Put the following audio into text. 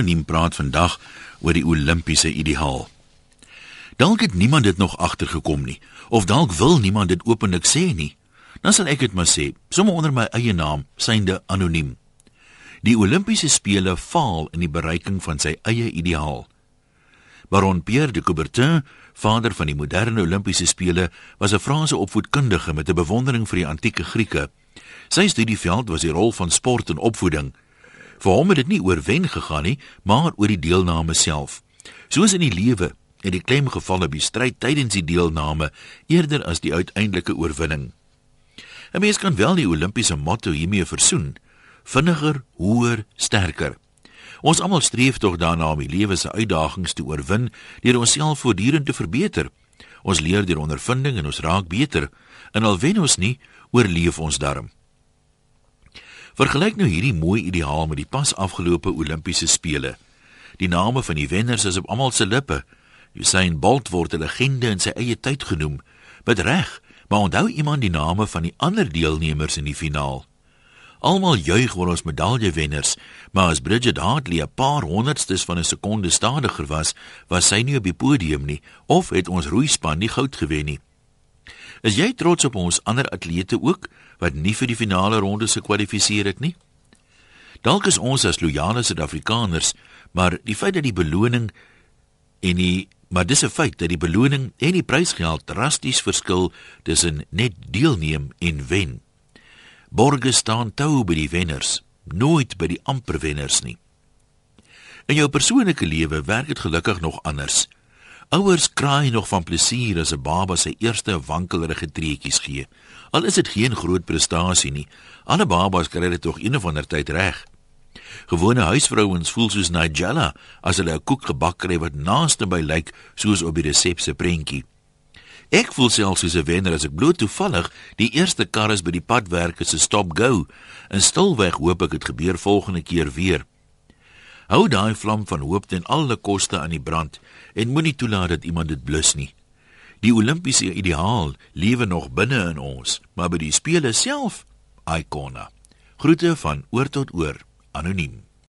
Anoniem praat vandag oor die Olimpiese ideaal. Dalk het niemand dit nog agtergekom nie, of dalk wil niemand dit openlik sê nie. Dan sal ek dit maar sê, sommer onder my eie naam, synde anoniem. Die Olimpiese spele faal in die bereiking van sy eie ideaal. Baron Pierre de Coubertin, vader van die moderne Olimpiese spele, was 'n Franse opvoedkundige met 'n bewondering vir die antieke Grieke. Sy studieveld was die rol van sport en opvoeding. Vir hom het dit nie oor wen gegaan nie, maar oor die deelname self. Soos in die lewe het die klem geval op die stryd tydens die deelname eerder as die uiteindelike oorwinning. 'n Mens kan wel die Olimpiese motto hiermee versoen: vinniger, hoër, sterker. Ons almal streef tog daarna om die lewe se uitdagings te oorwin deur onsself voortdurend te verbeter. Ons leer deur ondervinding en ons raak beter. En al wen ons nie, oorleef ons darm. Vergelyk nou hierdie mooi ideaal met die pas afgelope Olimpiese spele. Die name van die wenners is op almal se lippe. Usain Bolt word 'n legende in sy eie tyd genoem. Met reg, maar onthou iemand die name van die ander deelnemers in die finaal? Almal juig oor ons medaljewenners, maar as Bridget Hartley 'n paar honderdstes van 'n sekonde stadiger was, was sy nie op die podium nie of het ons roeispan nie goud gewen nie. Is jy trots op ons ander atlete ook wat nie vir die finale ronde se kwalifiseer het nie? Dalk is ons as loyale Suid-Afrikaners, maar die feit dat die beloning en die maar dis 'n feit dat die beloning en die prysgeld drasties verskil tussen net deelneem en wen. Borge staan tou by die wenners, nooit by die amper wenners nie. In jou persoonlike lewe werk dit gelukkig nog anders. Ouers kraai nog van plesier as 'n baba sy eerste wankelrige treetjies gee. Al is dit geen groot prestasie nie. Alle babas kry dit tog een of ander tyd reg. Gewone huisvrouens voel soos Nigella as hulle 'n koek gebak kry wat naaste by lyk soos op die resep se prentjie. Ek voel selfs soos 'n wenner as ek bloot toevallig die eerste kar is by die padwerk se stop go en stilweg hoop ek dit gebeur volgende keer weer. Hou daai vlam van hoop ten alle koste aan die brand en moenie toelaat dat iemand dit blus nie. Die Olimpiese ideaal lewe nog binne in ons, maar by die spele self, ikona. Groete van oor tot oor, anoniem.